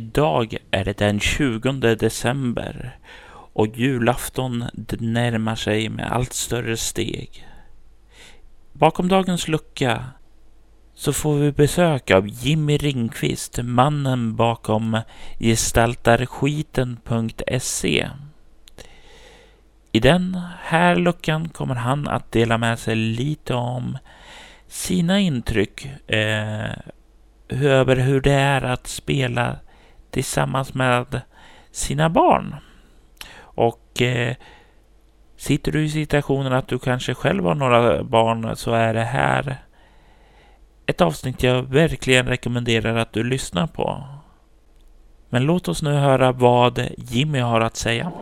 Idag är det den 20 december och julafton närmar sig med allt större steg. Bakom dagens lucka så får vi besök av Jimmy Ringqvist, mannen bakom gestaltarskiten.se. I den här luckan kommer han att dela med sig lite om sina intryck eh, över hur det är att spela tillsammans med sina barn. Och eh, sitter du i situationen att du kanske själv har några barn så är det här ett avsnitt jag verkligen rekommenderar att du lyssnar på. Men låt oss nu höra vad Jimmy har att säga.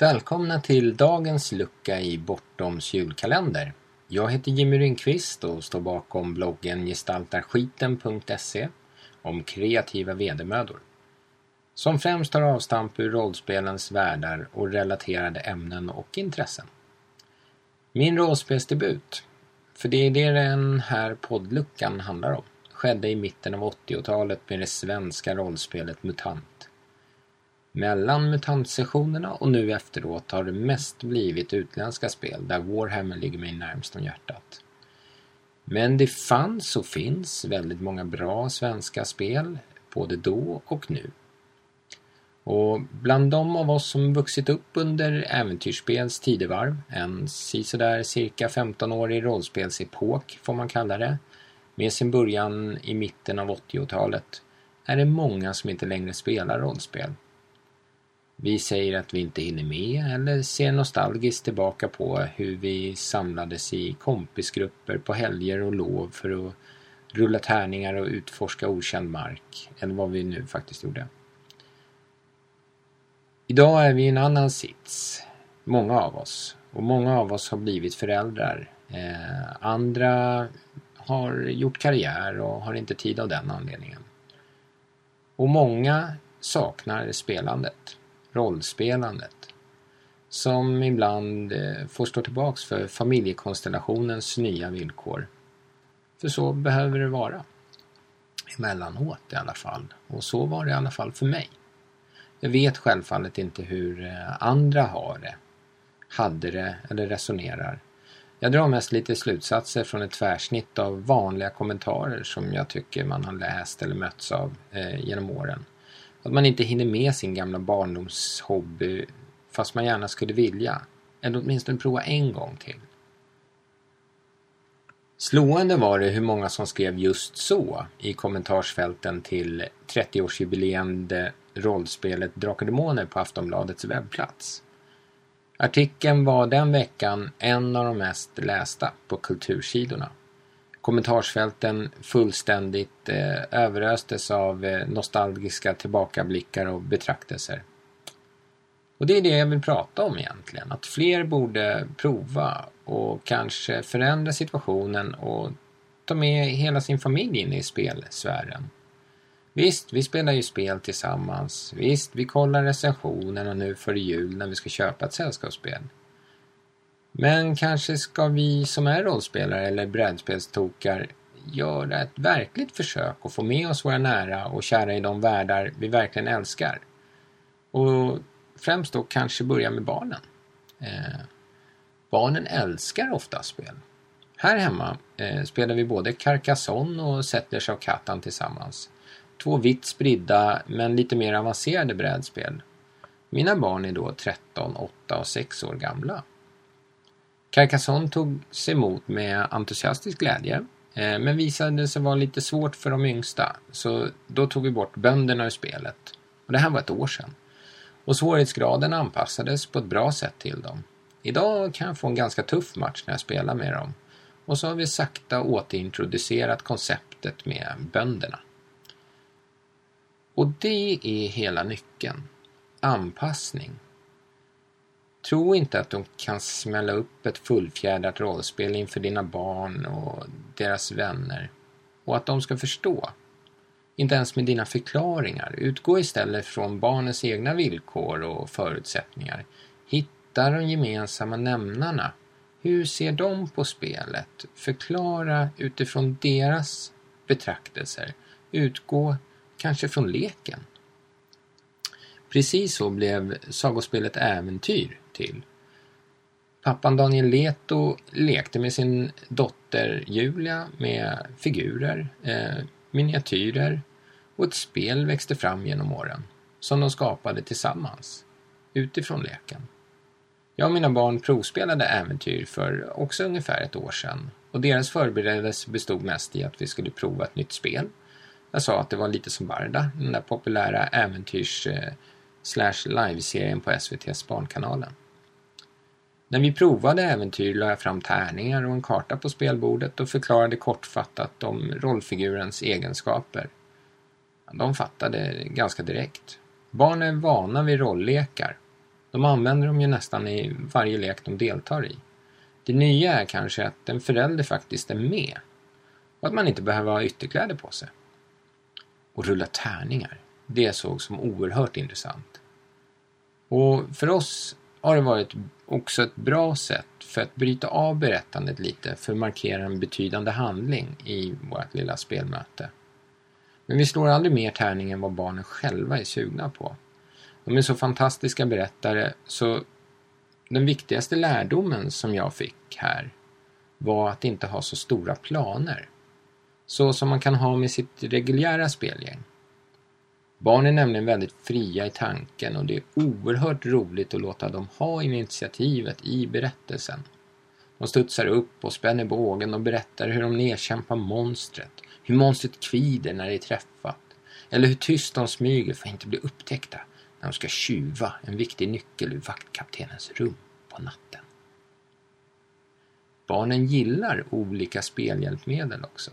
Välkomna till dagens lucka i Bortoms julkalender. Jag heter Jimmy Ringqvist och står bakom bloggen gestaltarskiten.se om kreativa vedermödor. Som främst tar avstamp ur rollspelens världar och relaterade ämnen och intressen. Min rollspelsdebut, för det är det den här poddluckan handlar om, skedde i mitten av 80-talet med det svenska rollspelet MUTANT. Mellan MUTANT-sessionerna och nu efteråt har det mest blivit utländska spel där Warhammer ligger mig närmst om hjärtat. Men det fanns och finns väldigt många bra svenska spel både då och nu. Och bland de av oss som vuxit upp under äventyrsspels tidevarv, en sisådär cirka 15-årig rollspelsepok får man kalla det, med sin början i mitten av 80-talet, är det många som inte längre spelar rollspel. Vi säger att vi inte hinner med eller ser nostalgiskt tillbaka på hur vi samlades i kompisgrupper på helger och lov för att rulla tärningar och utforska okänd mark, eller vad vi nu faktiskt gjorde. Idag är vi i en annan sits, många av oss, och många av oss har blivit föräldrar. Eh, andra har gjort karriär och har inte tid av den anledningen. Och många saknar spelandet rollspelandet som ibland eh, får stå tillbaks för familjekonstellationens nya villkor. För så behöver det vara. Emellanåt i alla fall. Och så var det i alla fall för mig. Jag vet självfallet inte hur eh, andra har det, hade det eller resonerar. Jag drar mest lite slutsatser från ett tvärsnitt av vanliga kommentarer som jag tycker man har läst eller mötts av eh, genom åren. Att man inte hinner med sin gamla barndomshobby fast man gärna skulle vilja. Eller åtminstone prova en gång till. Slående var det hur många som skrev just så i kommentarsfälten till 30-årsjubileende rollspelet Drakar Demoner på Aftonbladets webbplats. Artikeln var den veckan en av de mest lästa på kultursidorna kommentarsfälten fullständigt eh, överöstes av eh, nostalgiska tillbakablickar och betraktelser. Och det är det jag vill prata om egentligen. Att fler borde prova och kanske förändra situationen och ta med hela sin familj in i spelsfären. Visst, vi spelar ju spel tillsammans. Visst, vi kollar recensionerna nu före jul när vi ska köpa ett sällskapsspel. Men kanske ska vi som är rollspelare eller brädspelstokar göra ett verkligt försök och få med oss våra nära och kära i de världar vi verkligen älskar. Och främst då kanske börja med barnen. Eh, barnen älskar ofta spel. Här hemma eh, spelar vi både Carcassonne och Settlers of Catan tillsammans. Två vitt spridda men lite mer avancerade brädspel. Mina barn är då 13, 8 och 6 år gamla. Carcassonne togs emot med entusiastisk glädje eh, men visade sig vara lite svårt för de yngsta så då tog vi bort bönderna ur spelet. Och det här var ett år sedan. Och svårighetsgraden anpassades på ett bra sätt till dem. Idag kan jag få en ganska tuff match när jag spelar med dem. Och så har vi sakta återintroducerat konceptet med bönderna. Och det är hela nyckeln. Anpassning. Tro inte att de kan smälla upp ett fullfjädrat rollspel inför dina barn och deras vänner och att de ska förstå. Inte ens med dina förklaringar. Utgå istället från barnens egna villkor och förutsättningar. Hitta de gemensamma nämnarna. Hur ser de på spelet? Förklara utifrån deras betraktelser. Utgå kanske från leken. Precis så blev sagospelet Äventyr till. Pappan Daniel Leto lekte med sin dotter Julia med figurer, eh, miniatyrer och ett spel växte fram genom åren som de skapade tillsammans utifrån leken. Jag och mina barn provspelade Äventyr för också ungefär ett år sedan och deras förberedelse bestod mest i att vi skulle prova ett nytt spel. Jag sa att det var lite som Barda, den där populära äventyrs eh, slash liveserien på SVTs Barnkanalen. När vi provade äventyr la jag fram tärningar och en karta på spelbordet och förklarade kortfattat om rollfigurens egenskaper. De fattade ganska direkt. Barn är vana vid rolllekar. De använder dem ju nästan i varje lek de deltar i. Det nya är kanske att en förälder faktiskt är med och att man inte behöver ha ytterkläder på sig. Och rulla tärningar, det såg som oerhört intressant. Och för oss har det varit också ett bra sätt för att bryta av berättandet lite för att markera en betydande handling i vårt lilla spelmöte. Men vi slår aldrig mer tärning än vad barnen själva är sugna på. De är så fantastiska berättare så den viktigaste lärdomen som jag fick här var att inte ha så stora planer. Så som man kan ha med sitt reguljära spelgäng. Barn är nämligen väldigt fria i tanken och det är oerhört roligt att låta dem ha initiativet i berättelsen. De studsar upp och spänner bågen och berättar hur de nedkämpar monstret, hur monstret kvider när det är träffat, eller hur tyst de smyger för att inte bli upptäckta när de ska tjuva en viktig nyckel ur vaktkaptenens rum på natten. Barnen gillar olika spelhjälpmedel också.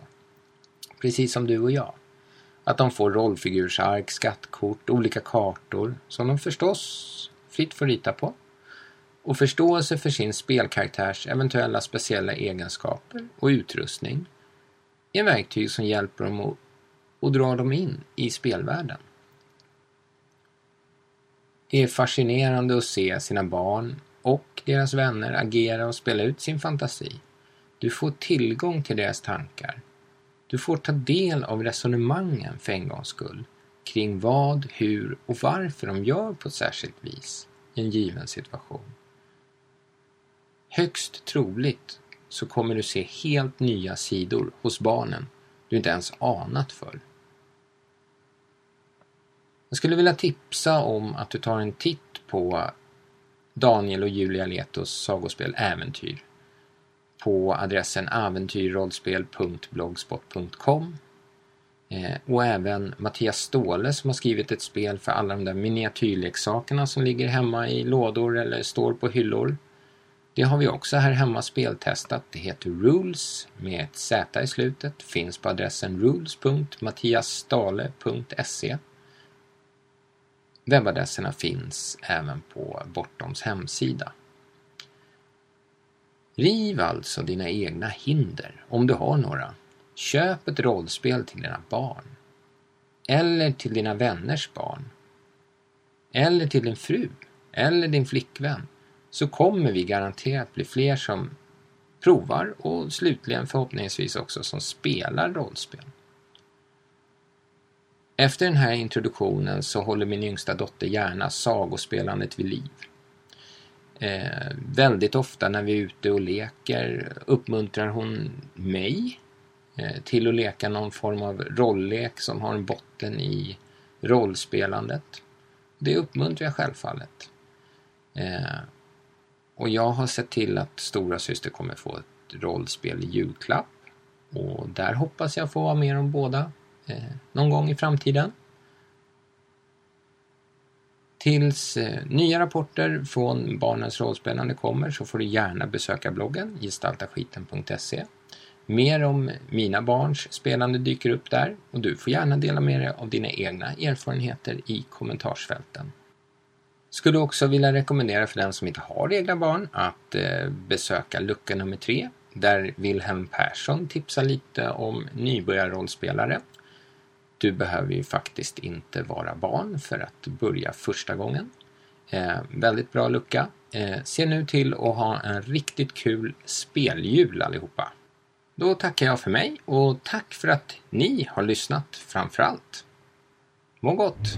Precis som du och jag. Att de får rollfigursark, skattkort, olika kartor som de förstås fritt får rita på. Och förståelse för sin spelkaraktärs eventuella speciella egenskaper och utrustning är verktyg som hjälper dem att, att dra dem in i spelvärlden. Det är fascinerande att se sina barn och deras vänner agera och spela ut sin fantasi. Du får tillgång till deras tankar du får ta del av resonemangen för en gångs skull kring vad, hur och varför de gör på ett särskilt vis i en given situation. Högst troligt så kommer du se helt nya sidor hos barnen du inte ens anat för. Jag skulle vilja tipsa om att du tar en titt på Daniel och Julia Letos sagospel Äventyr på adressen äventyrrollspel.blogspot.com eh, och även Mattias Ståhle som har skrivit ett spel för alla de där miniatyrleksakerna som ligger hemma i lådor eller står på hyllor. Det har vi också här hemma speltestat. Det heter Rules med ett Z i slutet. Finns på adressen rules.mattiasstale.se Webbadresserna finns även på Bortoms hemsida. Riv alltså dina egna hinder, om du har några. Köp ett rollspel till dina barn. Eller till dina vänners barn. Eller till din fru. Eller din flickvän. Så kommer vi garanterat bli fler som provar och slutligen förhoppningsvis också som spelar rollspel. Efter den här introduktionen så håller min yngsta dotter gärna sagospelandet vid liv. Eh, väldigt ofta när vi är ute och leker uppmuntrar hon mig eh, till att leka någon form av rolllek som har en botten i rollspelandet. Det uppmuntrar jag självfallet. Eh, och jag har sett till att stora syster kommer få ett rollspel i julklapp. Och där hoppas jag få vara med om båda eh, någon gång i framtiden. Tills eh, nya rapporter från Barnens rollspelande kommer så får du gärna besöka bloggen gestaltaskiten.se. Mer om mina barns spelande dyker upp där och du får gärna dela med dig av dina egna erfarenheter i kommentarsfälten. Skulle också vilja rekommendera för den som inte har egna barn att eh, besöka lucka nummer tre där Wilhelm Persson tipsar lite om nybörjarrollspelare du behöver ju faktiskt inte vara barn för att börja första gången. Eh, väldigt bra lucka. Eh, se nu till att ha en riktigt kul speljul allihopa. Då tackar jag för mig och tack för att ni har lyssnat framför allt. Må gott!